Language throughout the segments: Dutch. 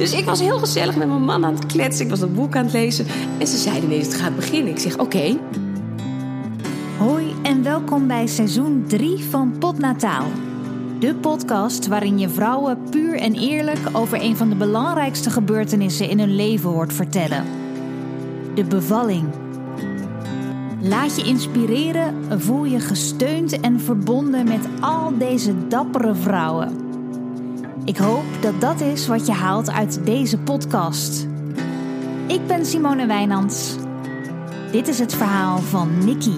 Dus ik was heel gezellig met mijn man aan het kletsen. Ik was dat boek aan het lezen. En ze zeiden ineens, het gaat beginnen. Ik zeg, oké. Hoi en welkom bij seizoen 3 van Potnataal. De podcast waarin je vrouwen puur en eerlijk over een van de belangrijkste gebeurtenissen in hun leven hoort vertellen. De bevalling. Laat je inspireren, voel je gesteund en verbonden met al deze dappere vrouwen. Ik hoop dat dat is wat je haalt uit deze podcast. Ik ben Simone Wijnands. Dit is het verhaal van Nikki.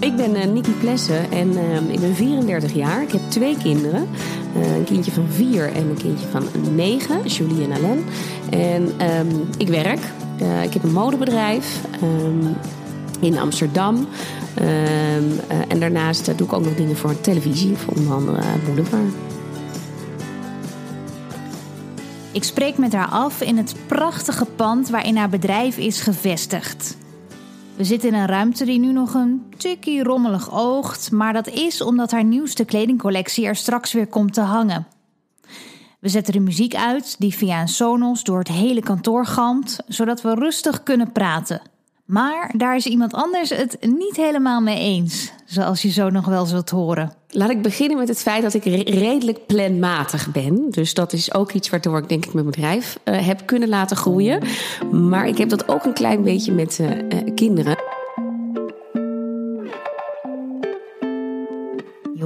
Ik ben uh, Nikki Plessen en uh, ik ben 34 jaar. Ik heb twee kinderen. Uh, een kindje van vier en een kindje van negen, Julie en Alain. En um, ik werk. ik heb een modebedrijf um, in Amsterdam. Um, en daarnaast doe ik ook nog dingen voor televisie, voor onder andere Boulevard. Ik spreek met haar af in het prachtige pand waarin haar bedrijf is gevestigd. We zitten in een ruimte die nu nog een tikkie rommelig oogt, maar dat is omdat haar nieuwste kledingcollectie er straks weer komt te hangen. We zetten de muziek uit die via een Sonos door het hele kantoor galmt, zodat we rustig kunnen praten. Maar daar is iemand anders het niet helemaal mee eens, zoals je zo nog wel zult horen. Laat ik beginnen met het feit dat ik redelijk planmatig ben. Dus dat is ook iets waardoor ik denk ik mijn bedrijf uh, heb kunnen laten groeien. Maar ik heb dat ook een klein beetje met uh, uh, kinderen.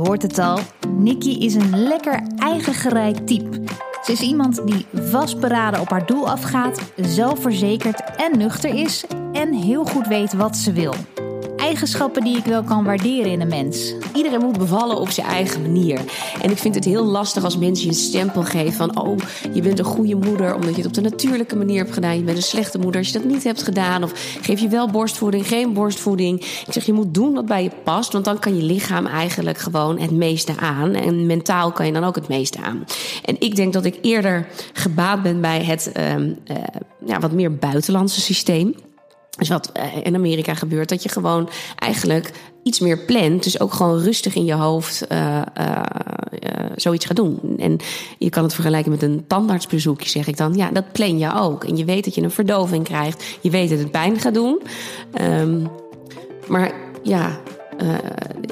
Hoort het al, Nikki is een lekker eigen type. Ze is iemand die vastberaden op haar doel afgaat, zelfverzekerd en nuchter is en heel goed weet wat ze wil. Eigenschappen die ik wel kan waarderen in een mens. Iedereen moet bevallen op zijn eigen manier. En ik vind het heel lastig als mensen je een stempel geven van: oh, je bent een goede moeder omdat je het op de natuurlijke manier hebt gedaan. Je bent een slechte moeder als je dat niet hebt gedaan. Of geef je wel borstvoeding, geen borstvoeding. Ik zeg, je moet doen wat bij je past, want dan kan je lichaam eigenlijk gewoon het meeste aan. En mentaal kan je dan ook het meeste aan. En ik denk dat ik eerder gebaat ben bij het uh, uh, ja, wat meer buitenlandse systeem. Dus wat in Amerika gebeurt, dat je gewoon eigenlijk iets meer plant. Dus ook gewoon rustig in je hoofd uh, uh, zoiets gaat doen. En je kan het vergelijken met een tandartsbezoekje, zeg ik dan. Ja, dat plan je ook. En je weet dat je een verdoving krijgt. Je weet dat het pijn gaat doen. Um, maar ja,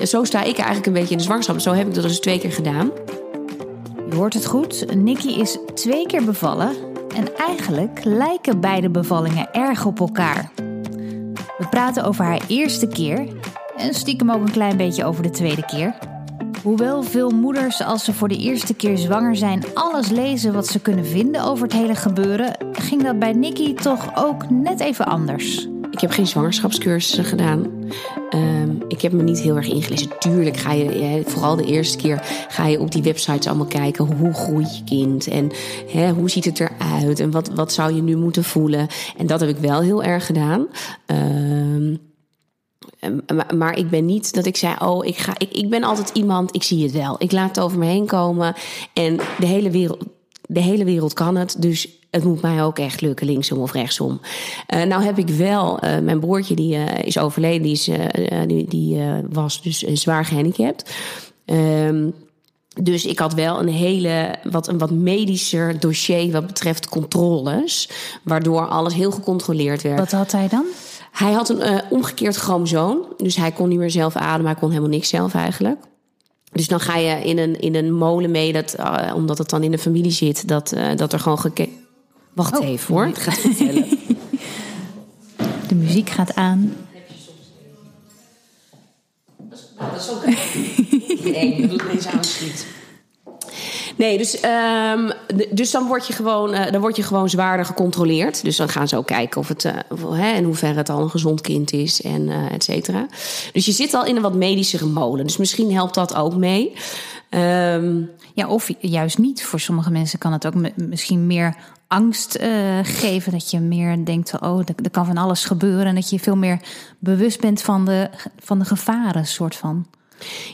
zo sta ik eigenlijk een beetje in de zwangerschap. Zo heb ik dat dus twee keer gedaan. Je hoort het goed. Nikki is twee keer bevallen. En eigenlijk lijken beide bevallingen erg op elkaar. We praten over haar eerste keer en stiekem ook een klein beetje over de tweede keer. Hoewel veel moeders als ze voor de eerste keer zwanger zijn alles lezen wat ze kunnen vinden over het hele gebeuren, ging dat bij Nikki toch ook net even anders. Ik heb geen zwangerschapscursussen gedaan. Um, ik heb me niet heel erg ingelezen. Tuurlijk ga je, vooral de eerste keer, ga je op die websites allemaal kijken. Hoe groeit je kind? En hoe ziet het eruit? En wat, wat zou je nu moeten voelen? En dat heb ik wel heel erg gedaan. Um, maar, maar, ik ben niet dat ik zei: Oh, ik, ga, ik, ik ben altijd iemand, ik zie het wel. Ik laat het over me heen komen. En de hele wereld, de hele wereld kan het. Dus het moet mij ook echt lukken, linksom of rechtsom. Uh, nou heb ik wel, uh, mijn broertje die uh, is overleden, die, is, die, die was dus zwaar gehandicapt. Um, dus ik had wel een hele, wat, een wat medischer dossier wat betreft controles. Waardoor alles heel gecontroleerd werd. Wat had hij dan? Hij had een omgekeerd chromosoom. Dus hij kon niet meer zelf ademen. Hij kon helemaal niks zelf eigenlijk. Dus dan ga je in een, in een molen mee, dat, uh, omdat het dan in de familie zit, dat, uh, dat er gewoon gekeken. Wacht oh. even hoor, ik ga het vertellen. De muziek gaat aan. Dat is ook Nee, je doet deze aanschiet. Nee, dus, um, dus dan, word je gewoon, uh, dan word je gewoon zwaarder gecontroleerd. Dus dan gaan ze ook kijken of het, uh, of, hè, in hoeverre het al een gezond kind is en uh, et cetera. Dus je zit al in een wat medischere molen. Dus misschien helpt dat ook mee. Um, ja, of juist niet. Voor sommige mensen kan het ook misschien meer angst uh, geven. Dat je meer denkt, oh, er kan van alles gebeuren. En dat je veel meer bewust bent van de, van de gevaren, soort van.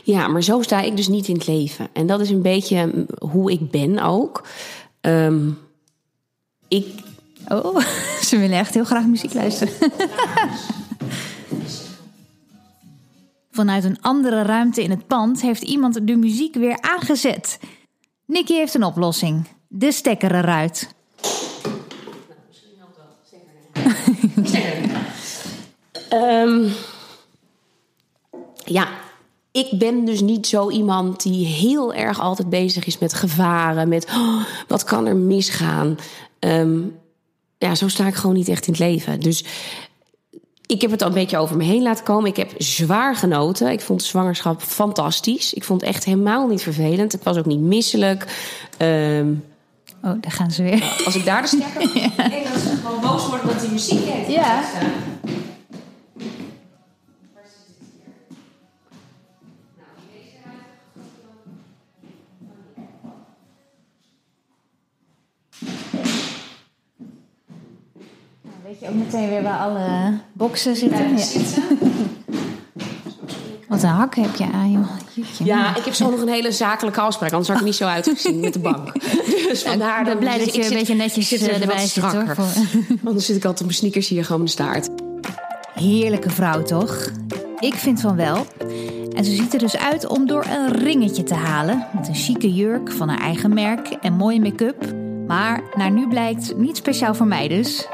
Ja, maar zo sta ik dus niet in het leven. En dat is een beetje hoe ik ben ook. Um, ik. Oh, ze willen echt heel graag muziek luisteren. Vanuit een andere ruimte in het pand heeft iemand de muziek weer aangezet. Nicky heeft een oplossing. De stekker eruit. Ehm, ja, ik ben dus niet zo iemand die heel erg altijd bezig is met gevaren, met oh, wat kan er misgaan. Ehm, ja, zo sta ik gewoon niet echt in het leven. Dus ik heb het al een beetje over me heen laten komen. Ik heb zwaar genoten. Ik vond zwangerschap fantastisch. Ik vond het echt helemaal niet vervelend. Ik was ook niet misselijk. Ehm, oh, daar gaan ze weer. Als ik daar de stekker... ja. Nee, dat ze gewoon boos worden dat die muziek heeft. Ja. Weet je ook meteen weer waar alle boxen zitten? Ja. Wat een hak heb je aan, joh. Ja, ik heb zo nog een hele zakelijke afspraak. Anders had ik niet zo uitgezien met de bank. Dus vandaar... Ik ben blij dat je een beetje netjes zit eh, erbij zit, hoor. Anders zit ik altijd op mijn sneakers hier gewoon de staart. Heerlijke vrouw, toch? Ik vind van wel. En ze ziet er dus uit om door een ringetje te halen. Met een chique jurk van haar eigen merk en mooie make-up. Maar naar nu blijkt niet speciaal voor mij dus.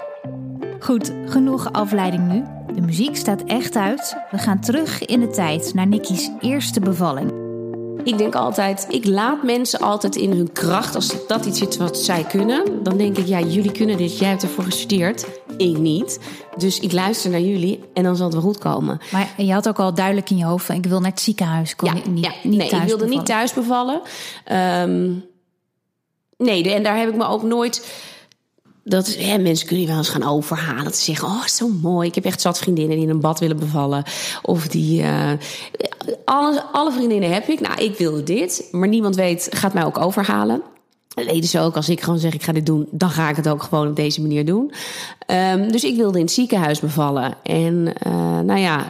Goed, genoeg afleiding nu. De muziek staat echt uit. We gaan terug in de tijd naar Nicky's eerste bevalling. Ik denk altijd, ik laat mensen altijd in hun kracht. Als dat iets is wat zij kunnen, dan denk ik, ja, jullie kunnen dit. Jij hebt ervoor gestudeerd, ik niet. Dus ik luister naar jullie en dan zal het wel goed komen. Maar je had ook al duidelijk in je hoofd van, ik wil naar het ziekenhuis. Kon ja, niet, ja, niet nee, ik wilde bevallen. niet thuis bevallen. Um, nee, en daar heb ik me ook nooit dat hè, mensen kunnen je wel eens gaan overhalen. Te zeggen, oh, zo mooi. Ik heb echt zat vriendinnen die in een bad willen bevallen. Of die... Uh, alle, vriendinnen heb ik. Nou, ik wilde dit. Maar niemand weet, gaat mij ook overhalen. Leden ze ook, als ik gewoon zeg ik ga dit doen, dan ga ik het ook gewoon op deze manier doen. Um, dus ik wilde in het ziekenhuis bevallen. En uh, nou ja,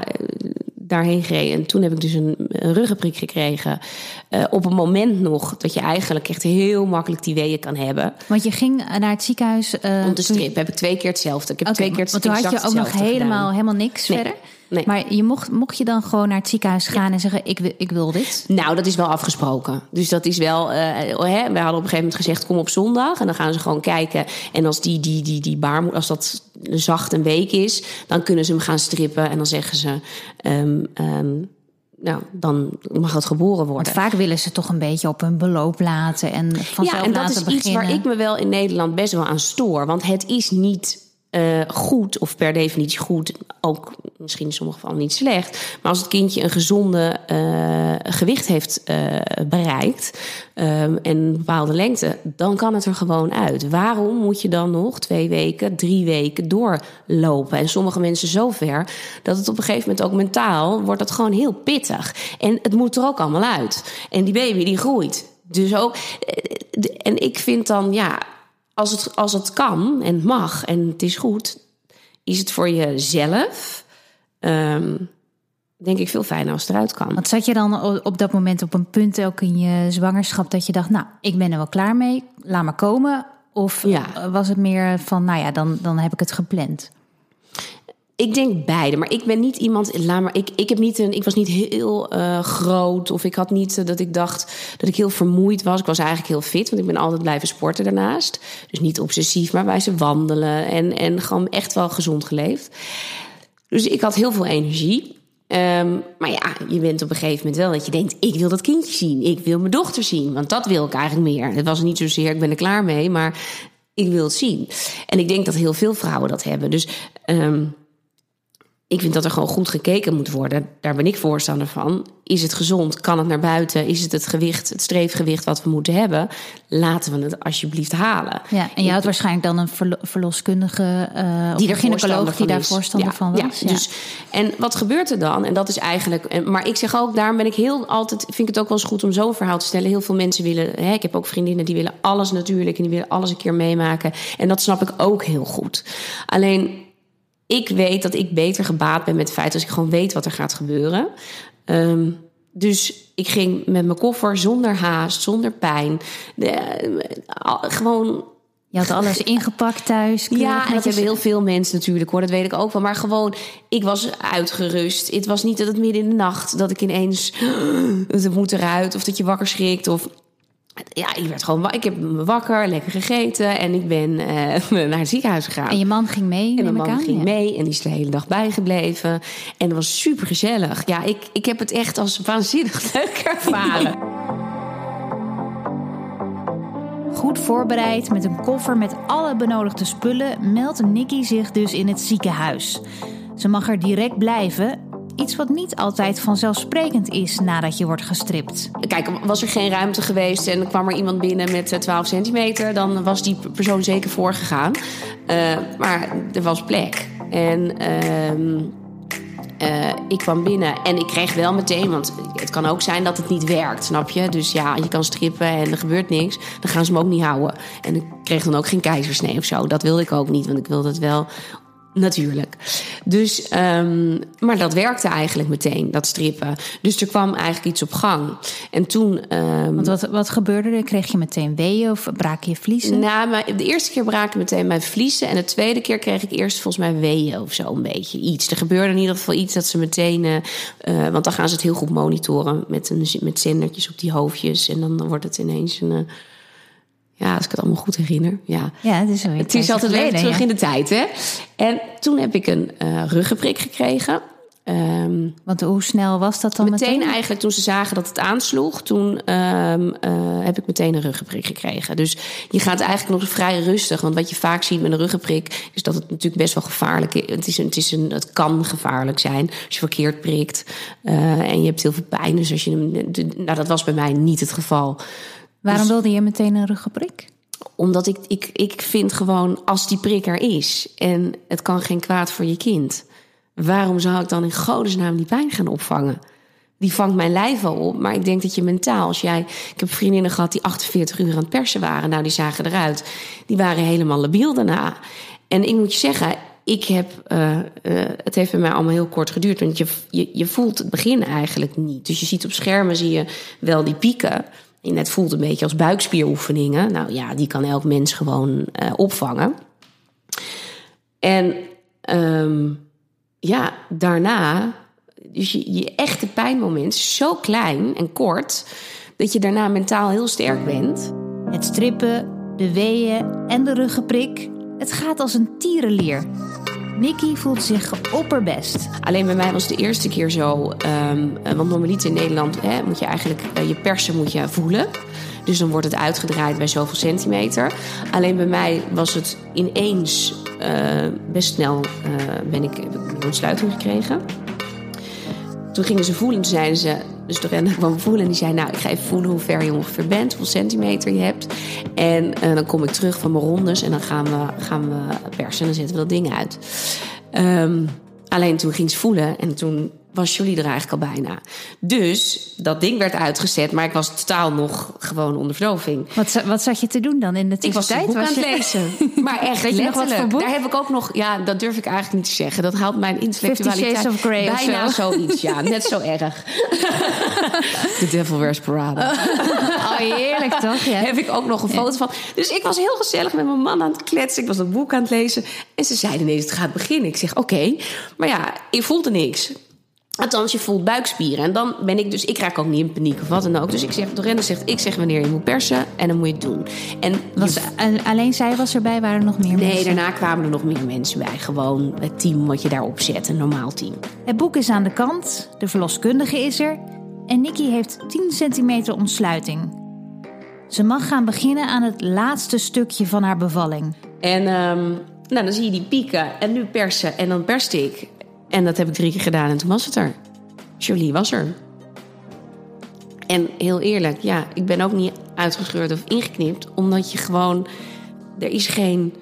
daarheen gereden. En toen heb ik dus een, een ruggenprik gekregen. Uh, op een moment nog dat je eigenlijk echt heel makkelijk die weeën kan hebben. Want je ging naar het ziekenhuis. Uh, Om te strip heb ik twee keer hetzelfde. Ik heb okay, twee keer het Want toen had je ook nog helemaal, helemaal niks nee. verder. Nee. Maar je mocht, mocht je dan gewoon naar het ziekenhuis gaan ja. en zeggen: ik, ik wil dit? Nou, dat is wel afgesproken. Dus dat is wel. Uh, hè, we hadden op een gegeven moment gezegd: kom op zondag. En dan gaan ze gewoon kijken. En als die, die, die, die baarmoeder, als dat zacht een week is, dan kunnen ze hem gaan strippen. En dan zeggen ze. Um, um, nou, dan mag het geboren worden. Want vaak willen ze toch een beetje op hun beloop laten en vanzelf Ja, en dat is beginnen. iets waar ik me wel in Nederland best wel aan stoor. Want het is niet uh, goed, of per definitie goed, ook misschien in sommige gevallen niet slecht. Maar als het kindje een gezonde uh, gewicht heeft uh, bereikt um, en een bepaalde lengte, dan kan het er gewoon uit. Waarom moet je dan nog twee weken, drie weken doorlopen? En sommige mensen zo ver dat het op een gegeven moment ook mentaal wordt het gewoon heel pittig. En het moet er ook allemaal uit. En die baby die groeit. Dus ook, en ik vind dan, ja, als het, als het kan en het mag en het is goed, is het voor jezelf, um, denk ik, veel fijner als het eruit kan. Want zat je dan op dat moment op een punt ook in je zwangerschap dat je dacht, nou, ik ben er wel klaar mee, laat maar komen? Of ja. was het meer van, nou ja, dan, dan heb ik het gepland? Ik denk beide, maar ik ben niet iemand. Laat maar, ik, ik, heb niet een, ik was niet heel uh, groot. Of ik had niet uh, dat ik dacht dat ik heel vermoeid was. Ik was eigenlijk heel fit, want ik ben altijd blijven sporten daarnaast. Dus niet obsessief, maar bij ze wandelen. En, en gewoon echt wel gezond geleefd. Dus ik had heel veel energie. Um, maar ja, je bent op een gegeven moment wel dat je denkt: ik wil dat kindje zien. Ik wil mijn dochter zien. Want dat wil ik eigenlijk meer. Het was niet zozeer, ik ben er klaar mee. Maar ik wil het zien. En ik denk dat heel veel vrouwen dat hebben. Dus. Um, ik vind dat er gewoon goed gekeken moet worden. Daar ben ik voorstander van. Is het gezond? Kan het naar buiten? Is het het gewicht, het streefgewicht wat we moeten hebben? Laten we het alsjeblieft halen. Ja, en je had waarschijnlijk dan een verlo verloskundige uh, die of gynaecoloog die daar voorstander ja, van was. Ja, Dus, en wat gebeurt er dan? En dat is eigenlijk. Maar ik zeg ook, daarom ben ik heel altijd. Vind ik het ook wel eens goed om zo'n verhaal te stellen. Heel veel mensen willen. Hè, ik heb ook vriendinnen die willen alles natuurlijk en die willen alles een keer meemaken. En dat snap ik ook heel goed. Alleen ik weet dat ik beter gebaat ben met het feit als ik gewoon weet wat er gaat gebeuren. Um, dus ik ging met mijn koffer zonder haast, zonder pijn. De, uh, gewoon Je had alles ingepakt thuis. Ja, en dat hebben heel veel mensen natuurlijk hoor. Dat weet ik ook wel. Maar gewoon, ik was uitgerust. Het was niet dat het midden in de nacht dat ik ineens het moet eruit of dat je wakker schrikt of ja, ik werd gewoon ik heb me wakker, lekker gegeten en ik ben uh, naar het ziekenhuis gegaan. En je man ging mee? En mijn man ging mee en die is de hele dag bijgebleven. En dat was super gezellig. Ja, ik, ik heb het echt als waanzinnig leuk ervaren. Goed voorbereid met een koffer met alle benodigde spullen meldt Nikki zich dus in het ziekenhuis. Ze mag er direct blijven Iets wat niet altijd vanzelfsprekend is nadat je wordt gestript. Kijk, was er geen ruimte geweest en kwam er iemand binnen met 12 eh, centimeter, dan was die persoon zeker voorgegaan. Uh, maar er was plek. En uh, uh, ik kwam binnen en ik kreeg wel meteen, want het kan ook zijn dat het niet werkt, snap je? Dus ja, je kan strippen en er gebeurt niks, dan gaan ze me ook niet houden. En ik kreeg dan ook geen keizersnee of zo. Dat wilde ik ook niet, want ik wilde het wel Natuurlijk. Dus, um, maar dat werkte eigenlijk meteen, dat strippen. Dus er kwam eigenlijk iets op gang. En toen. Um, Want wat, wat gebeurde er? Kreeg je meteen weeën of braak je vliezen? Nou, maar de eerste keer braken meteen mijn vliezen. En de tweede keer kreeg ik eerst volgens mij weeën of zo een beetje. Iets. Er gebeurde in ieder geval iets dat ze meteen. Uh, want dan gaan ze het heel goed monitoren met, een, met zendertjes op die hoofdjes. En dan, dan wordt het ineens een. Uh, ja, als ik het allemaal goed herinner. Ja, ja het is, het is altijd weer terug in de tijd. Hè? En toen heb ik een uh, ruggenprik gekregen. Um, Want hoe snel was dat dan meteen? Meteen eigenlijk toen ze zagen dat het aansloeg, toen um, uh, heb ik meteen een ruggenprik gekregen. Dus je gaat eigenlijk nog vrij rustig. Want wat je vaak ziet met een ruggenprik, is dat het natuurlijk best wel gevaarlijk is. Het, is een, het, is een, het kan gevaarlijk zijn als je verkeerd prikt. Uh, en je hebt heel veel pijn. Dus als je nou, dat was bij mij niet het geval. Waarom dus, wilde je meteen een ruggenprik? Omdat ik, ik, ik vind gewoon, als die prik er is en het kan geen kwaad voor je kind, waarom zou ik dan in godesnaam die pijn gaan opvangen? Die vangt mijn lijf wel op, maar ik denk dat je mentaal, als jij. Ik heb vriendinnen gehad die 48 uur aan het persen waren. Nou, die zagen eruit. Die waren helemaal labiel daarna. En ik moet je zeggen, ik heb, uh, uh, het heeft bij mij allemaal heel kort geduurd. Want je, je, je voelt het begin eigenlijk niet. Dus je ziet op schermen zie je wel die pieken. En het voelt een beetje als buikspieroefeningen. Nou ja, die kan elk mens gewoon uh, opvangen. En um, ja, daarna, dus je, je echte pijnmoment is zo klein en kort, dat je daarna mentaal heel sterk bent. Het strippen, de weeën en de ruggenprik, het gaat als een tierenlier. Nicky voelt zich opperbest. Alleen bij mij was het de eerste keer zo. Um, want normaliter in Nederland hè, moet je eigenlijk uh, je persen moet je voelen. Dus dan wordt het uitgedraaid bij zoveel centimeter. Alleen bij mij was het ineens uh, best snel ben ik een ontsluiting gekregen. Toen gingen ze voelen, toen zeiden ze, dus de renner kwam voelen en die zei: Nou, ik ga even voelen hoe ver je ongeveer bent, hoeveel centimeter je hebt. En uh, dan kom ik terug van mijn rondes en dan gaan we, gaan we persen en dan zetten we dat ding uit. Um, alleen toen ging ze voelen en toen was jullie er eigenlijk al bijna. Dus dat ding werd uitgezet, maar ik was totaal nog gewoon onder verdoving. Wat, wat zat je te doen dan in de tussentijd? Ik was het boek aan het lezen. maar echt Weet je nog wat voor boek? Daar heb ik ook nog, ja, dat durf ik eigenlijk niet te zeggen. Dat haalt mijn intellectualiteit of Grey bijna zo. zoiets. Ja, net zo erg. The Devil Wears Prada. oh, heerlijk toch? Ja. Heb ik ook nog een foto van. Dus ik was heel gezellig met mijn man aan het kletsen. Ik was dat boek aan het lezen. En ze zeiden ineens, het gaat beginnen. Ik zeg, oké. Okay. Maar ja, ik voelde niks. Althans, je voelt buikspieren. En dan ben ik dus, ik raak ook niet in paniek of wat dan ook. Dus ik zeg, de renner zegt, ik zeg wanneer je moet persen en dan moet je het doen. En was, alleen zij was erbij, waren er nog meer nee, mensen? Nee, daarna kwamen er nog meer mensen bij. Gewoon het team wat je daarop zet, een normaal team. Het boek is aan de kant, de verloskundige is er en Nikki heeft 10 centimeter ontsluiting. Ze mag gaan beginnen aan het laatste stukje van haar bevalling. En um, nou, dan zie je die pieken en nu persen en dan perste ik. En dat heb ik drie keer gedaan en toen was het er. Jolie was er. En heel eerlijk, ja, ik ben ook niet uitgescheurd of ingeknipt, omdat je gewoon. Er is geen.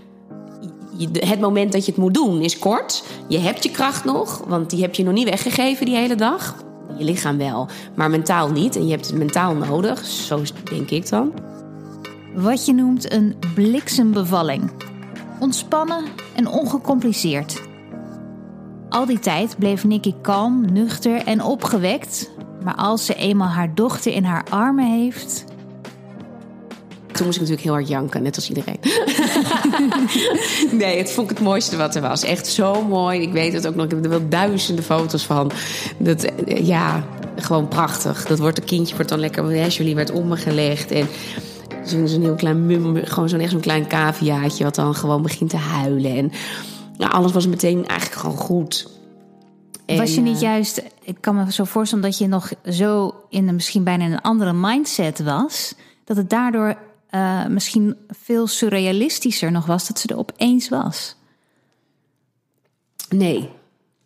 Het moment dat je het moet doen is kort. Je hebt je kracht nog, want die heb je nog niet weggegeven die hele dag. Je lichaam wel, maar mentaal niet. En je hebt het mentaal nodig, zo denk ik dan. Wat je noemt een bliksembevalling. Ontspannen en ongecompliceerd. Al die tijd bleef Nicky kalm, nuchter en opgewekt. Maar als ze eenmaal haar dochter in haar armen heeft. Toen moest ik natuurlijk heel hard janken, net als iedereen. nee, het vond ik het mooiste wat er was. Echt zo mooi. Ik weet het ook nog. Ik heb er wel duizenden foto's van. Dat, eh, ja, gewoon prachtig. Dat wordt een kindje wordt dan lekker. Hè, Julie werd om me gelegd. En zo'n heel klein mum, gewoon zo'n echt zo'n klein caviaatje... wat dan gewoon begint te huilen. En nou, alles was meteen eigenlijk gewoon goed. Was je niet eh, juist, ik kan me zo voorstellen dat je nog zo in een misschien bijna een andere mindset was, dat het daardoor eh, misschien veel surrealistischer nog was dat ze er opeens was. Nee.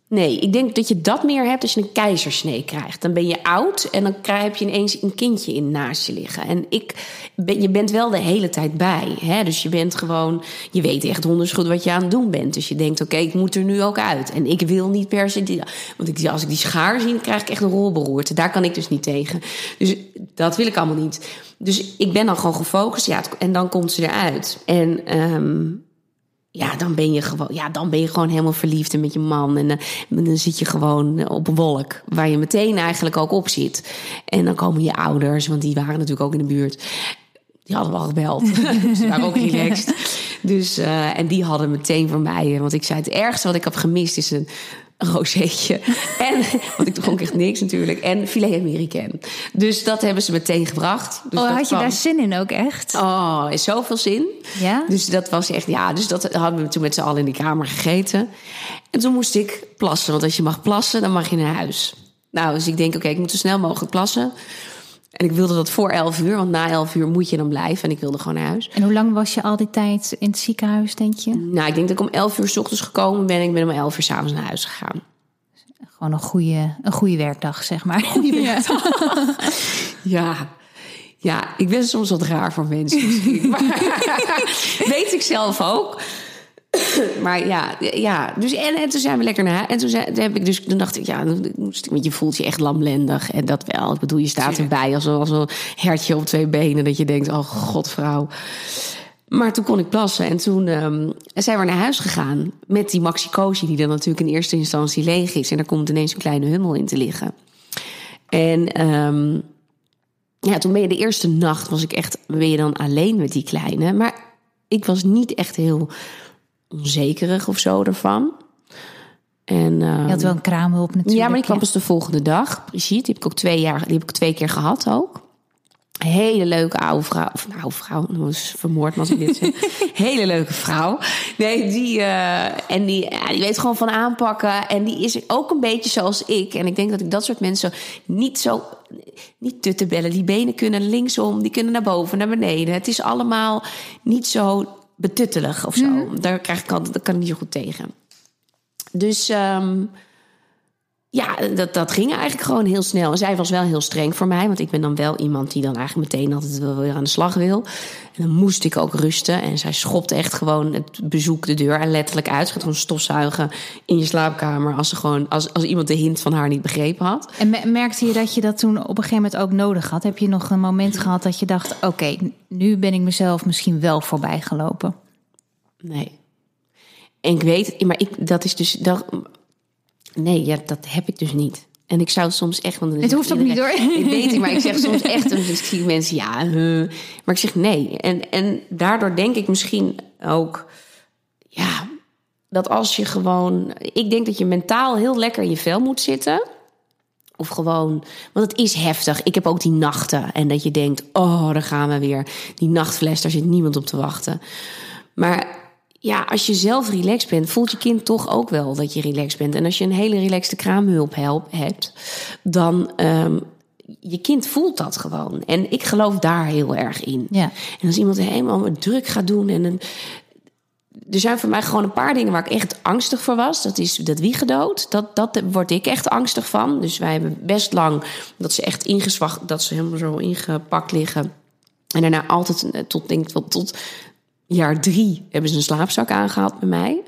Nee, ik denk dat je dat meer hebt als je een keizersnee krijgt. Dan ben je oud en dan krijg je ineens een kindje in naast je liggen. En ik ben, je bent wel de hele tijd bij. Hè? Dus je bent gewoon, je weet echt honderd wat je aan het doen bent. Dus je denkt, oké, ik moet er nu ook uit. En ik wil niet per se, die, want ik, als ik die schaar zie, dan krijg ik echt een rolberoerte. Daar kan ik dus niet tegen. Dus dat wil ik allemaal niet. Dus ik ben dan gewoon gefocust, ja, en dan komt ze eruit. En ehm, ja, dan ben je gewoon, ja, dan ben je gewoon helemaal verliefd en met je man. En eh, dan zit je gewoon eh, op een wolk waar je meteen eigenlijk ook op zit. En dan komen je ouders, want die waren natuurlijk ook in de buurt. Die hadden we al gebeld. Ze waren ook relaxed. Dus, eh, en die hadden meteen voor mij. Want ik zei: het ergste wat ik heb gemist is een rozeetje. En, want ik dronk echt niks natuurlijk. En filet américain. Dus dat hebben ze meteen gebracht. Dus oh, had je kwam- daar zin in ook echt? Oh, is zoveel zin. Ja? Dus dat was echt, ja, dus dat hadden we toen met z'n allen in die kamer gegeten. En toen moest ik plassen, want als je mag plassen, dan mag je naar huis. Nou, dus ik denk, oké, ik moet zo snel mogelijk plassen. En ik wilde dat voor 11 uur, want na 11 uur moet je dan blijven. En ik wilde gewoon naar huis. En hoe lang was je al die tijd in het ziekenhuis, denk je? Nou, ik denk dat ik om 11 uur s ochtends gekomen ben. Ik ben om 11 uur s'avonds naar huis gegaan. Gewoon een goede, een goede werkdag, zeg maar. Goede Ja. Ja, ik ben soms wat raar voor mensen. misschien. Maar, weet ik zelf ook. Maar ja, ja. Dus, en, en toen zijn we lekker naar huis. En toen, zei, toen heb ik dus, toen dacht ik, ja, dan moest ik- want je voelt je echt lamlendig. En dat wel. Ik bedoel, je staat erbij als, een- als een hertje op twee benen. Dat je denkt, oh god, vrouw. Maar toen kon ik plassen. En toen ehm, zijn we naar huis gegaan. Met die maxicosi, die dan natuurlijk in eerste instantie leeg is. En daar komt ineens een kleine hummel in te liggen. En ehm, ja, toen ben je de eerste nacht, was ik echt, ben je dan alleen met die kleine. Maar ik was niet echt heel onzekerig of zo ervan. En, ehm, Je had wel een kraamhulp natuurlijk. ja, maar die kwam pas de volgende dag. Precies, die heb ik ook twee jaar, die heb ik twee keer gehad ook. Hele leuke oude vrouw. Of nou, vrouw, dat is vermoord als ik dit zeg. Hele leuke vrouw. Nee, die, eh, en die, ja, die weet gewoon van aanpakken. En die is ook een beetje zoals ik. En ik denk dat ik dat soort mensen niet zo... Niet tuttenbellen. Die benen kunnen linksom, die kunnen naar boven, naar beneden. Het is allemaal niet zo betuttelig of zo. Daar krijg ik altijd, dat kan ik niet zo goed tegen. Dus... ehm, ja, dat, dat ging eigenlijk gewoon heel snel. En zij was wel heel streng voor mij. Want ik ben dan wel iemand die dan eigenlijk meteen altijd wel weer aan de slag wil. En dan moest ik ook rusten. En zij schopte echt gewoon het bezoek de deur en letterlijk uit. Ze gaat gewoon stofzuigen in je slaapkamer. Als, ze gewoon, als, als iemand de hint van haar niet begrepen had. En me- merkte je dat je dat toen op een gegeven moment ook nodig had? Heb je nog een moment gehad dat je dacht: oké, nu ben ik mezelf misschien wel voorbij gelopen? Nee. En ik weet, maar ik, dat is dus. Dat, nee, ja, dat heb ik dus niet. En ik zou soms echt. Want Het hoeft ook niet, hoor. Ik weet het, maar ik zeg soms echt. Zie ik mensen, ja. Maar ik zeg nee. En, en daardoor denk ik misschien ook. Ja, dat als je gewoon. Ik denk dat je mentaal heel lekker in je vel moet zitten. Of gewoon, want het is heftig. Ik heb ook die nachten. En dat je denkt, oh, daar gaan we weer. Die nachtfles, daar zit niemand op te wachten. Maar ja, als je zelf relaxed bent, voelt je kind toch ook wel dat je relaxed bent. En als je een hele relaxte kraamhulp help, hebt, dan um, je kind voelt dat gewoon. En ik geloof daar heel erg in. Ja. En als iemand helemaal met druk gaat doen en een, er zijn voor mij gewoon een paar dingen waar ik echt angstig voor was. Dat is dat wiegedood. Dat, dat word ik echt angstig van. Dus wij hebben best lang dat ze echt ingezwacht, dat ze helemaal zo ingepakt liggen. En daarna altijd tot, denk ik, tot jaar drie hebben ze een slaapzak aangehad bij mij.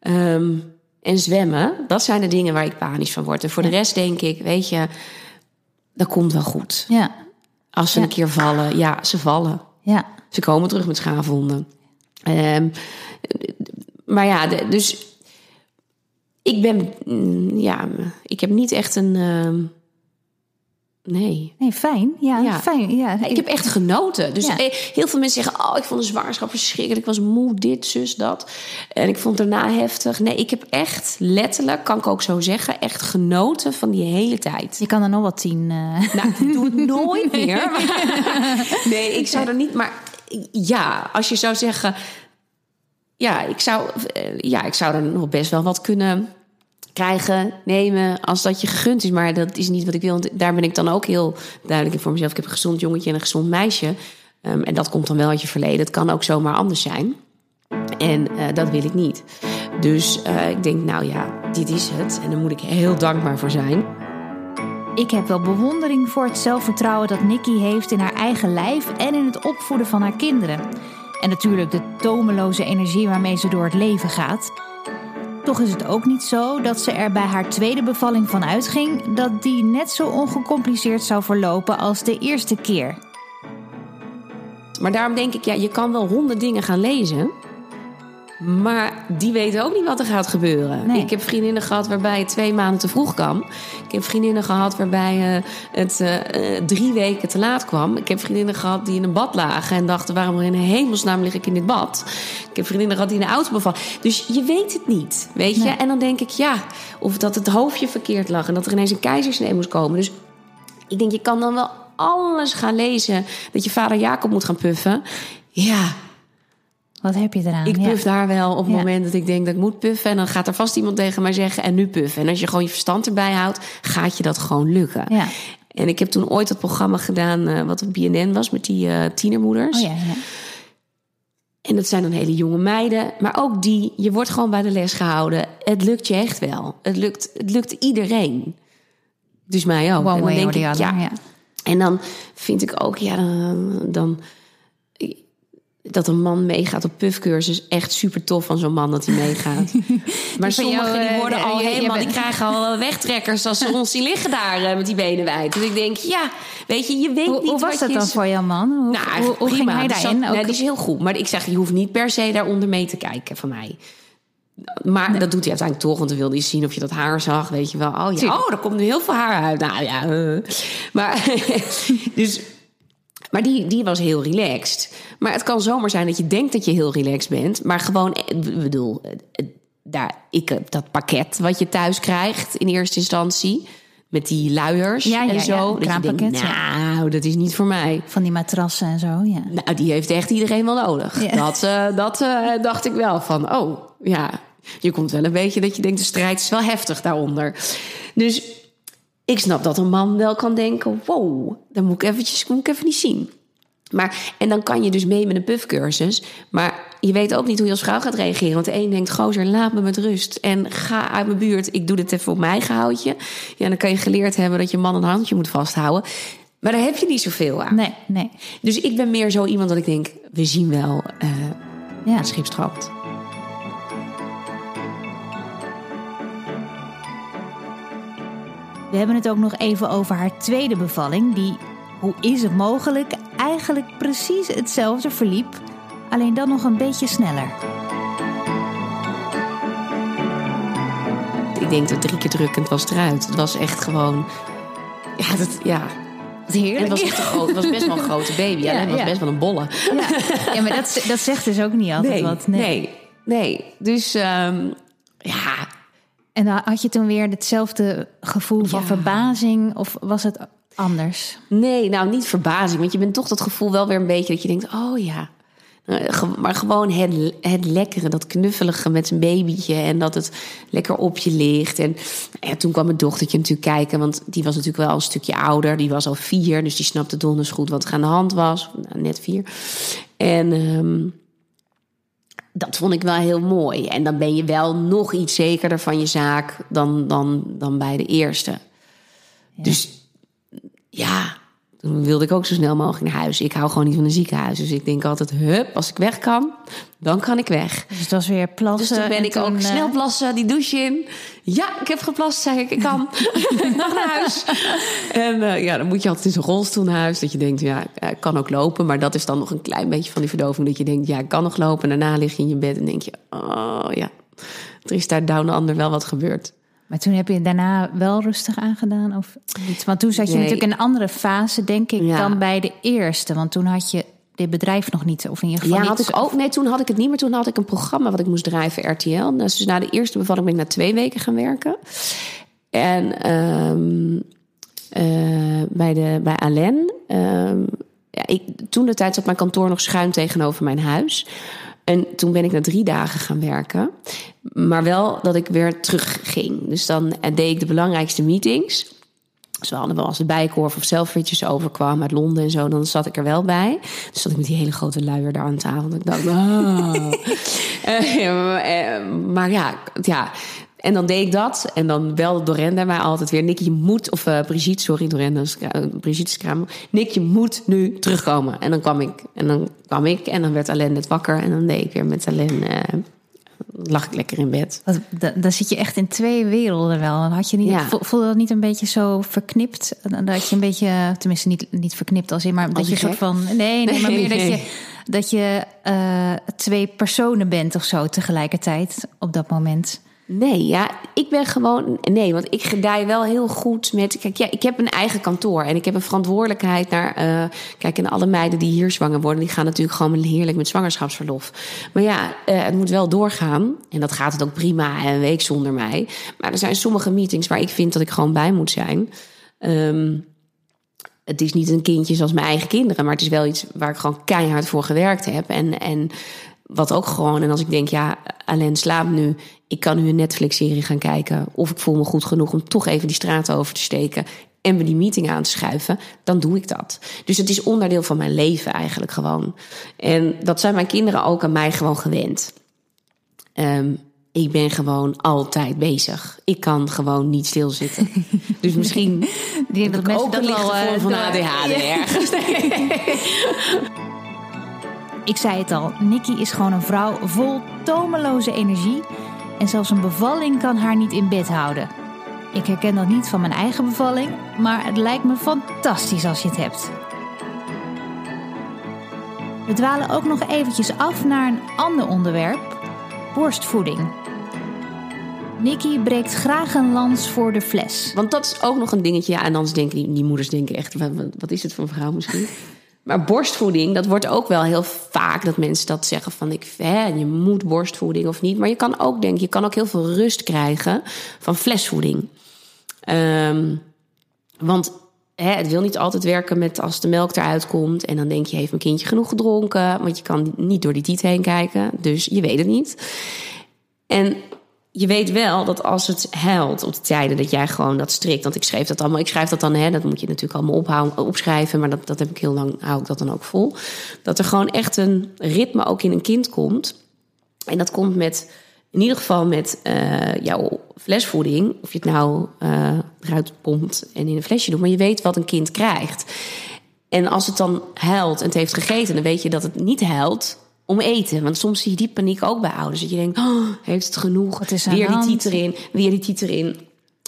Um, en zwemmen, dat zijn de dingen waar ik panisch van word. En voor ja. de rest denk ik, weet je, dat komt wel goed. Ja. Als ze Ja. een keer vallen, ja, ze vallen. Ja. Ze komen terug met schaafwonden. Um, maar ja, dus ik ben, mm, ja, ik heb niet echt een, uh, Nee. Nee, fijn. Ja, Ja. fijn. Ja. Ik heb echt genoten. Dus Ja. eh, heel veel mensen zeggen: Oh, ik vond de zwangerschap verschrikkelijk. Ik was moe, dit, zus, dat. En ik vond het daarna heftig. Nee, ik heb echt letterlijk, kan ik ook zo zeggen, echt genoten van die hele tijd. Je kan er nog wat tien. eh, Nou, ik doe het nooit meer. nee, ik zou er niet. Maar ja, als je zou zeggen. Ja, ik zou, eh, ja, ik zou er nog best wel wat kunnen krijgen, nemen, als dat je gegund is. Maar dat is niet wat ik wil. Want daar ben ik dan ook heel duidelijk in voor mezelf. Ik heb een gezond jongetje en een gezond meisje. Ehm, en dat komt dan wel uit je verleden. Het kan ook zomaar anders zijn. En eh, dat wil ik niet. Dus eh, ik denk, nou ja, dit is het. En daar moet ik heel dankbaar voor zijn. Ik heb wel bewondering voor het zelfvertrouwen dat Nikki heeft in haar eigen lijf en in het opvoeden van haar kinderen. En natuurlijk de tomeloze energie waarmee ze door het leven gaat. Toch is het ook niet zo dat ze er bij haar tweede bevalling van uitging dat die net zo ongecompliceerd zou verlopen als de eerste keer. Maar daarom denk ik, ja, je kan wel honderd dingen gaan lezen. Maar die weten ook niet wat er gaat gebeuren. Nee. Ik heb vriendinnen gehad waarbij het twee maanden te vroeg kwam. Ik heb vriendinnen gehad waarbij eh, het eh, eh, drie weken te laat kwam. Ik heb vriendinnen gehad die in een bad lagen en dachten: waarom in hemelsnaam lig ik in dit bad? Ik heb vriendinnen gehad die in de auto bevallen. Dus je weet het niet, weet je? Nee. En dan denk ik, ja, of dat het hoofdje verkeerd lag en dat er ineens een keizersnee moest komen. Dus ik denk, je kan dan wel alles gaan lezen. Dat je vader Jacob moet gaan puffen. Ja, Wat heb je eraan? ik Ja. puf daar wel op het Ja. moment dat ik denk dat ik moet puffen. En dan gaat er vast iemand tegen mij zeggen en nu puffen. En als je gewoon je verstand erbij houdt, gaat je dat gewoon lukken. Ja. En ik heb toen ooit dat programma gedaan eh, wat op BNN was met die eh, tienermoeders. Oh ja, ja. En dat zijn dan hele jonge meiden. Maar ook die, je wordt gewoon bij de les gehouden. Het lukt je echt wel. Het lukt, het lukt iedereen. Dus mij ook. One En dan denk ik, ja, ja. En dan vind ik ook, ja, dan, dan dat een man meegaat op puffcursus echt super tof van zo'n man dat hij meegaat. maar sommigen die eh, worden al helemaal, die krijgen al wegtrekkers als ze ons zien liggen daar eh, met die benen wijd. Dus ik denk, ja, weet je, je weet Hoe, niet hoe was dat dan voor jouw man? Hoe, Nou, hoe, eigenlijk hoe ging hij daarin? Nee, die is heel goed. Maar ik zeg, je hoeft niet per se daaronder mee te kijken van mij. Maar dat doet hij uiteindelijk toch, want dan wilde hij zien of je dat haar zag. Weet je wel, oh ja, oh, er komt nu heel veel haar uit. Nou ja, eh. maar, dus, maar die, die was heel relaxed. Maar het kan zomaar zijn dat je denkt dat je heel relaxed bent. Maar gewoon, eh, ik bedoel, eh, eh, daar, ik heb dat pakket wat je thuis krijgt in eerste instantie. Met die luiers Ja, ja, en ja, zo. een dat denkt, ja. nou, dat is niet voor mij. Van die matrassen en zo, ja. Nou, die heeft echt iedereen wel nodig. Ja. Dat, dat dacht ik wel van, oh ja, je komt wel een beetje dat je denkt, de strijd is wel heftig daaronder. Dus ik snap dat een man wel kan denken, wow, dan moet ik eventjes, moet ik even niet zien. Maar, en dan kan je dus mee met een puffcursus. Maar je weet ook niet hoe je als vrouw gaat reageren. Want de een denkt, gozer, laat me met rust. En ga uit mijn buurt. Ik doe dit even op mijn eigen houtje. Ja, dan kan je geleerd hebben dat je man een handje moet vasthouden. Maar daar heb je niet zoveel aan. Nee, nee. Dus ik ben meer zo iemand dat ik denk, we zien wel eh Ja. het schip strandt. We hebben het ook nog even over haar tweede bevalling, die, hoe is het mogelijk, eigenlijk precies hetzelfde verliep, alleen dan nog een beetje sneller. Ik denk dat drie keer drukkend was eruit. Het was echt gewoon... Ja, dat, ja. En heerlijk. het was, groot, het was best wel een grote baby. Ja, het was ja. best wel een bolle. Ja, ja maar dat, dat zegt dus ook niet altijd Nee, wat. nee, nee. Dus ehm, ja, En had je toen weer hetzelfde gevoel van Ja. verbazing of was het anders? Nee, nou niet verbazing. Want je bent toch dat gevoel wel weer een beetje dat je denkt: oh ja. Ge- Maar gewoon het, het lekkere, dat knuffelige met een babytje. En dat het lekker op je ligt. En ja, toen kwam mijn dochtertje natuurlijk kijken. Want die was natuurlijk wel een stukje ouder. Die was al vier. Dus die snapte donders goed wat er aan de hand was. Nou, net vier. En ehm, dat vond ik wel heel mooi. En dan ben je wel nog iets zekerder van je zaak dan, dan, dan bij de eerste. Dus ja, wilde ik ook zo snel mogelijk naar huis. Ik hou gewoon niet van een ziekenhuis. Dus ik denk altijd, hup, als ik weg kan, dan kan ik weg. Dus het was weer Dus plassen. toen ben en ik ook toen, eh, snel plassen, die douche in. Ja, ik heb geplast, zei ik. Ik kan. Nog naar huis. En eh, ja, dan moet je altijd in zo'n rolstoel naar huis. Dat je denkt, ja, ik kan ook lopen. Maar dat is dan nog een klein beetje van die verdoving. Dat je denkt, ja, ik kan nog lopen. En daarna lig je in je bed en denk je, oh ja. Er is daar down under wel wat gebeurd. Maar toen heb je daarna wel rustig aangedaan of niet? Want toen zat je Nee. natuurlijk in een andere fase, denk ik, Ja. dan bij de eerste. Want toen had je dit bedrijf nog niet, of in ieder geval Ja, had ik ook. Nee, toen had ik het niet meer. Toen had ik een programma wat ik moest drijven, RTL. Dus na de eerste bevalling ben ik na twee weken gaan werken. En ehm, eh, bij, de, bij Alain. ehm, ja, ik, toen de tijd zat mijn kantoor nog schuin tegenover mijn huis. En toen ben ik na drie dagen gaan werken. Maar wel dat ik weer terugging. Dus dan eh, deed ik de belangrijkste meetings. Dus we hadden wel als de bijkorf of zelfritjes overkwam uit Londen en zo, dan zat ik er wel bij. Dus zat ik met die hele grote luier daar aan tafel. En ik dacht, ah. Eh, maar ja, ja. En dan deed ik dat. En dan belde Dorenda mij altijd weer. Nick, je moet... Of eh, Brigitte, sorry, Dorenda. eh, Brigitte is Kramer. Nick, je moet nu terugkomen. En dan kwam ik. En dan kwam ik. En dan werd Alain net wakker. En dan deed ik weer met Alain... eh, lag ik lekker in bed. Dan zit je echt in twee werelden wel. Had je niet, Ja. vo- voelde dat niet een beetje zo verknipt? Dat je een beetje, tenminste niet, niet verknipt als in, maar dat je een soort van. Nee, nee, maar Nee, meer dat je, dat je twee personen bent of zo tegelijkertijd op dat moment. Nee, ja, ik ben gewoon. Nee, want ik gedij wel heel goed met. Kijk, ja, ik heb een eigen kantoor en ik heb een verantwoordelijkheid naar. eh, kijk, en alle meiden die hier zwanger worden, die gaan natuurlijk gewoon heerlijk met zwangerschapsverlof. Maar ja, eh, het moet wel doorgaan. En dat gaat het ook prima een week zonder mij. Maar er zijn sommige meetings waar ik vind dat ik gewoon bij moet zijn. Ehm, het is niet een kindje zoals mijn eigen kinderen, maar het is wel iets waar ik gewoon keihard voor gewerkt heb. En, en wat ook gewoon, en als ik denk, ja, Alain slaapt nu, ik kan nu een Netflix-serie gaan kijken, of ik voel me goed genoeg om toch even die straat over te steken en me die meeting aan te schuiven, dan doe ik dat. Dus het is onderdeel van mijn leven eigenlijk gewoon. En dat zijn mijn kinderen ook aan mij gewoon gewend. Ehm, ik ben gewoon altijd bezig. Ik kan gewoon niet stilzitten. Dus misschien Die ik ook een lichte eh, vorm van door- ADHD ergens. Ik zei het al, Nikki is gewoon een vrouw vol tomeloze energie. En zelfs een bevalling kan haar niet in bed houden. Ik herken dat niet van mijn eigen bevalling, maar het lijkt me fantastisch als je het hebt. We dwalen ook nog eventjes af naar een ander onderwerp: borstvoeding. Nikki breekt graag een lans voor de fles. Want dat is ook nog een dingetje. Ja, en anders denken die, moeders denken echt, wat, wat- wat is het voor een vrouw misschien? Maar borstvoeding, dat wordt ook wel heel vaak dat mensen dat zeggen van ik, hè, je moet borstvoeding of niet. Maar je kan ook denken, je kan ook heel veel rust krijgen van flesvoeding. Ehm, want hè, het wil niet altijd werken met als de melk eruit komt. En dan denk je, heeft mijn kindje genoeg gedronken? Want je kan niet door die tiet heen kijken. Dus je weet het niet. En je weet wel dat als het huilt op de tijden dat jij gewoon dat strikt. Want ik schreef dat allemaal. Ik schrijf dat dan, hè, dat moet je natuurlijk allemaal ophouden, opschrijven. Maar dat, dat heb ik heel lang, hou ik dat dan ook vol. Dat er gewoon echt een ritme ook in een kind komt. En dat komt met, in ieder geval met eh, jouw flesvoeding. Of je het nou eh eruit pompt en in een flesje doet. Maar je weet wat een kind krijgt. En als het dan huilt en het heeft gegeten, dan weet je dat het niet huilt om eten. Want soms zie je die paniek ook bij ouders. Dat je denkt, oh, heeft het genoeg? Wat is aan weer die tiet erin, weer die tiet erin.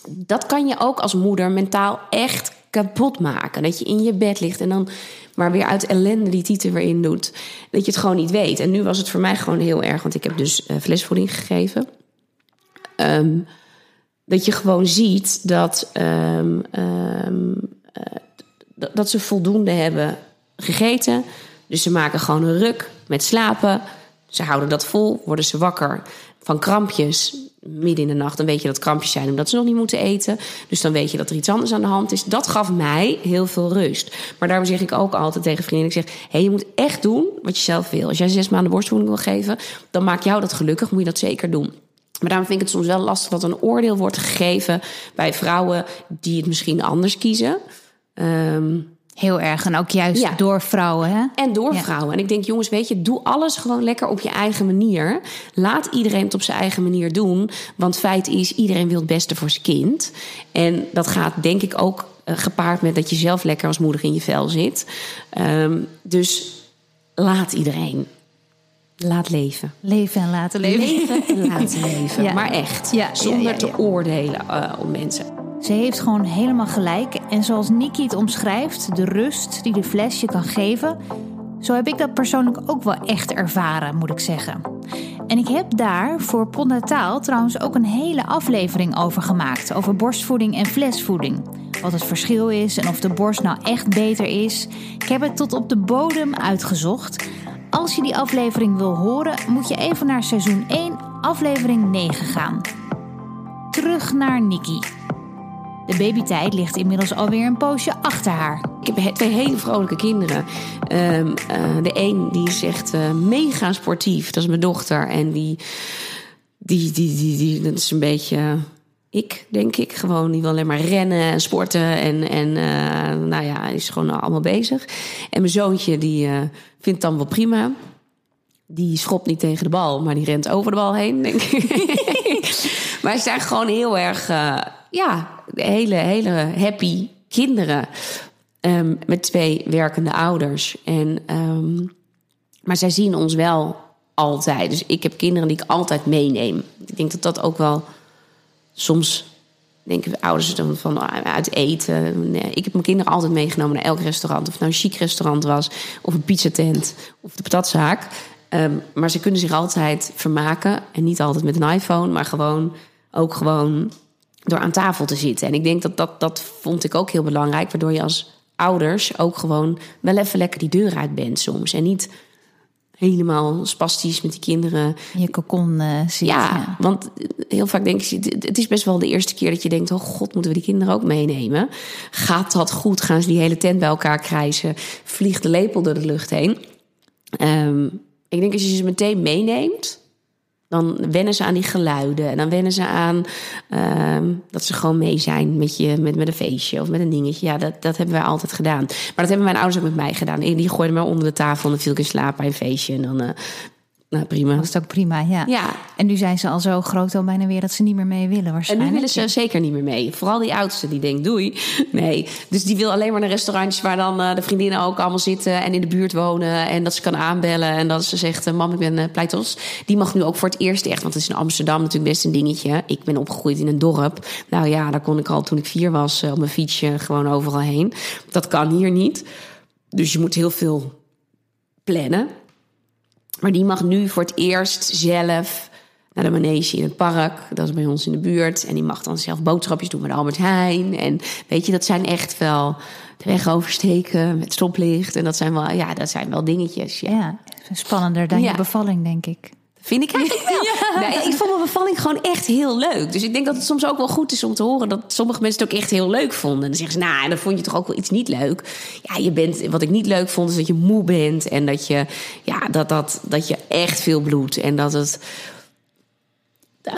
Dat kan je ook als moeder mentaal echt kapot maken. Dat je in je bed ligt en dan maar weer uit ellende die tieten weer in doet. Dat je het gewoon niet weet. En nu was het voor mij gewoon heel erg, want ik heb dus eh, flesvoeding gegeven. Ehm, dat je gewoon ziet dat, ehm, ehm, eh, d- dat ze voldoende hebben gegeten. Dus ze maken gewoon een ruk met slapen. Ze houden dat vol, worden ze wakker van krampjes midden in de nacht. Dan weet je dat krampjes zijn omdat ze nog niet moeten eten. Dus dan weet je dat er iets anders aan de hand is. Dat gaf mij heel veel rust. Maar daarom zeg ik ook altijd tegen vrienden: ik zeg, hey, je moet echt doen wat je zelf wil. Als jij zes maanden borstvoeding wil geven, dan maakt jou dat gelukkig. Moet je dat zeker doen. Maar daarom vind ik het soms wel lastig dat een oordeel wordt gegeven bij vrouwen die het misschien anders kiezen. Ehm, Heel erg. En ook juist Ja. door vrouwen, hè? en door Ja. vrouwen. En ik denk, jongens, weet je, doe alles gewoon lekker op je eigen manier. Laat iedereen het op zijn eigen manier doen. Want feit is, iedereen wil het beste voor zijn kind. En dat gaat denk ik ook eh, gepaard met dat je zelf lekker als moeder in je vel zit. Ehm, dus laat iedereen. Laat leven. Leven en laten leven. Leven en laten leven. Ja. Maar echt. Zonder te oordelen eh, op mensen. Ze heeft gewoon helemaal gelijk. En zoals Nikki het omschrijft, de rust die de fles je kan geven, Zo heb ik dat persoonlijk ook wel echt ervaren, moet ik zeggen. En ik heb daar voor Podnataal trouwens ook een hele aflevering over gemaakt. Over borstvoeding en flesvoeding. Wat het verschil is en of de borst nou echt beter is. Ik heb het tot op de bodem uitgezocht. Als je die aflevering wil horen, moet je even naar seizoen 1, aflevering 9 gaan. Terug naar Nikki. De babytijd ligt inmiddels alweer een poosje achter haar. Ik heb twee hele vrolijke kinderen. Um, uh, de een die is echt uh, mega sportief. Dat is mijn dochter. En die, die, die, die, die, dat is een beetje ik, denk ik. Gewoon, die wil alleen maar rennen en sporten. En, en uh, nou ja, is gewoon allemaal bezig. En mijn zoontje, die vindt dan wel prima. Die schopt niet tegen de bal, maar die rent over de bal heen, denk ik. maar ze zijn gewoon heel erg, ja, hele, hele happy kinderen. Um, met twee werkende ouders. En, um, maar zij zien ons wel altijd. Dus ik heb kinderen die ik altijd meeneem. Ik denk dat dat ook wel soms denken ouders dan van ah, uit eten. Nee, ik heb mijn kinderen altijd meegenomen naar elk restaurant. Of het nou een chic restaurant was, of een pizzatent, of de patatzaak. Um, maar ze kunnen zich altijd vermaken. En niet altijd met een iPhone, maar gewoon ook gewoon door aan tafel te zitten. En ik denk dat dat, dat vond ik ook heel belangrijk. Waardoor je als ouders ook gewoon wel even lekker die deur uit bent soms. En niet helemaal spastisch met die kinderen. In je kokon uh, zit. Ja, want heel vaak denk ik, het is best wel de eerste keer dat je denkt: oh god, moeten we die kinderen ook meenemen? Gaat dat goed? Gaan ze die hele tent bij elkaar krijgen? Vliegt de lepel door de lucht heen? Um, ik denk als je ze meteen meeneemt, dan wennen ze aan die geluiden. En dan wennen ze aan uh, dat ze gewoon mee zijn met, je, met, met een feestje of met een dingetje. Ja, dat, dat hebben wij altijd gedaan. Maar dat hebben mijn ouders ook met mij gedaan. Die gooiden me onder de tafel en dan viel ik in slaap bij een feestje. En dan uh, nou, prima. Dat is ook prima, ja. ja. En nu zijn ze al zo groot al bijna weer dat ze niet meer mee willen waarschijnlijk. En nu willen ze zeker niet meer mee. Vooral die oudste die denkt doei. Nee, dus die wil alleen maar naar restaurantjes waar dan uh, de vriendinnen ook allemaal zitten en in de buurt wonen. En dat ze kan aanbellen en dat ze zegt, uh, mam ik ben uh, pleitos. Die mag nu ook voor het eerst echt, want het is in Amsterdam natuurlijk best een dingetje. Ik ben opgegroeid in een dorp. Nou ja, daar kon ik al toen ik vier was op mijn fietsje gewoon overal heen. Dat kan hier niet. Dus je moet heel veel plannen. Maar die mag nu voor het eerst zelf naar de manege in het park. Dat is bij ons in de buurt. En die mag dan zelf boodschapjes doen met Albert Heijn. En weet je, dat zijn echt wel de weg oversteken met stoplicht. En dat zijn wel, ja, dat zijn wel dingetjes. Ja, ja spannender dan ja. je bevalling, denk ik. Vind ik eigenlijk wel. Ja. Nee, ik vond mijn bevalling gewoon echt heel leuk. Dus ik denk dat het soms ook wel goed is om te horen dat sommige mensen het ook echt heel leuk vonden. En dan zeggen ze, nou, en dan vond je toch ook wel iets niet leuk. Ja, je bent, wat ik niet leuk vond, is dat je moe bent. En dat je, ja, dat, dat, dat je echt veel bloedt. En dat het.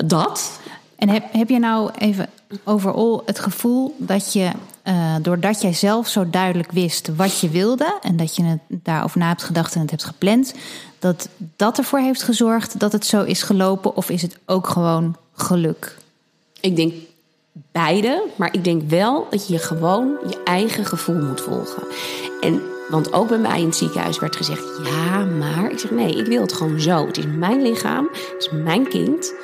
Dat. En heb, heb je nou even overal het gevoel dat je, uh, doordat jij zelf zo duidelijk wist wat je wilde en dat je het daarover na hebt gedacht en het hebt gepland, dat dat ervoor heeft gezorgd dat het zo is gelopen? Of is het ook gewoon geluk? Ik denk beide, maar ik denk wel dat je gewoon je eigen gevoel moet volgen. En want ook bij mij in het ziekenhuis werd gezegd: ja, maar ik zeg nee, ik wil het gewoon zo. Het is mijn lichaam, het is mijn kind.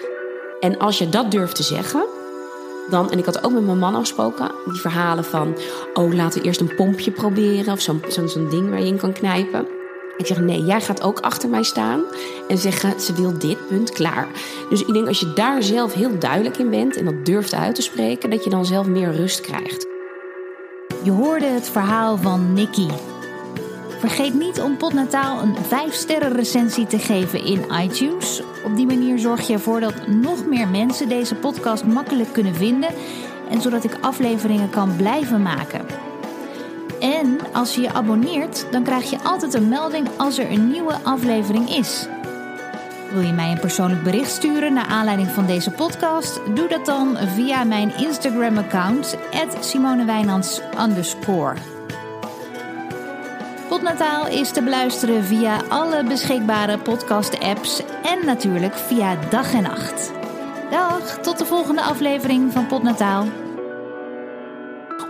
En als je dat durft te zeggen, dan, en ik had ook met mijn man afgesproken, die verhalen van: oh, laten we eerst een pompje proberen of zo'n zo, zo ding waar je in kan knijpen. Ik zeg nee, jij gaat ook achter mij staan en zeggen ze wil dit, punt, klaar. Dus ik denk als je daar zelf heel duidelijk in bent en dat durft uit te spreken, dat je dan zelf meer rust krijgt. Je hoorde het verhaal van Nikki. Vergeet niet om Potnataal een 5-sterren recensie te geven in iTunes. Op die manier zorg je ervoor dat nog meer mensen deze podcast makkelijk kunnen vinden en zodat ik afleveringen kan blijven maken. En als je je abonneert, dan krijg je altijd een melding als er een nieuwe aflevering is. Wil je mij een persoonlijk bericht sturen naar aanleiding van deze podcast? Doe dat dan via mijn Instagram-account, SimoneWijnands Potnataal is te beluisteren via alle beschikbare podcast-apps en natuurlijk via dag en nacht. Dag, tot de volgende aflevering van Potnataal.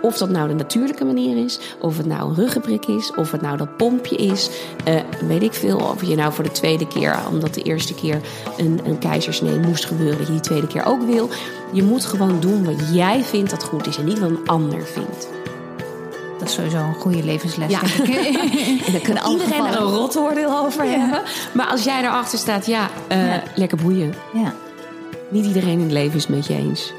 Of dat nou de natuurlijke manier is, of het nou een ruggenprik is, of het nou dat pompje is. Uh, weet ik veel. Of je nou voor de tweede keer, omdat de eerste keer een, een keizersnee moest gebeuren, dat je die tweede keer ook wil. Je moet gewoon doen wat jij vindt dat goed is en niet wat een ander vindt. Dat is sowieso een goede levensles. Ja. denk ik. En dan kan iedereen er een rotoordeel over Ja. hebben. Maar als jij erachter staat, ja, eh, Ja. lekker boeien. Ja. Niet iedereen in het leven is het met je eens.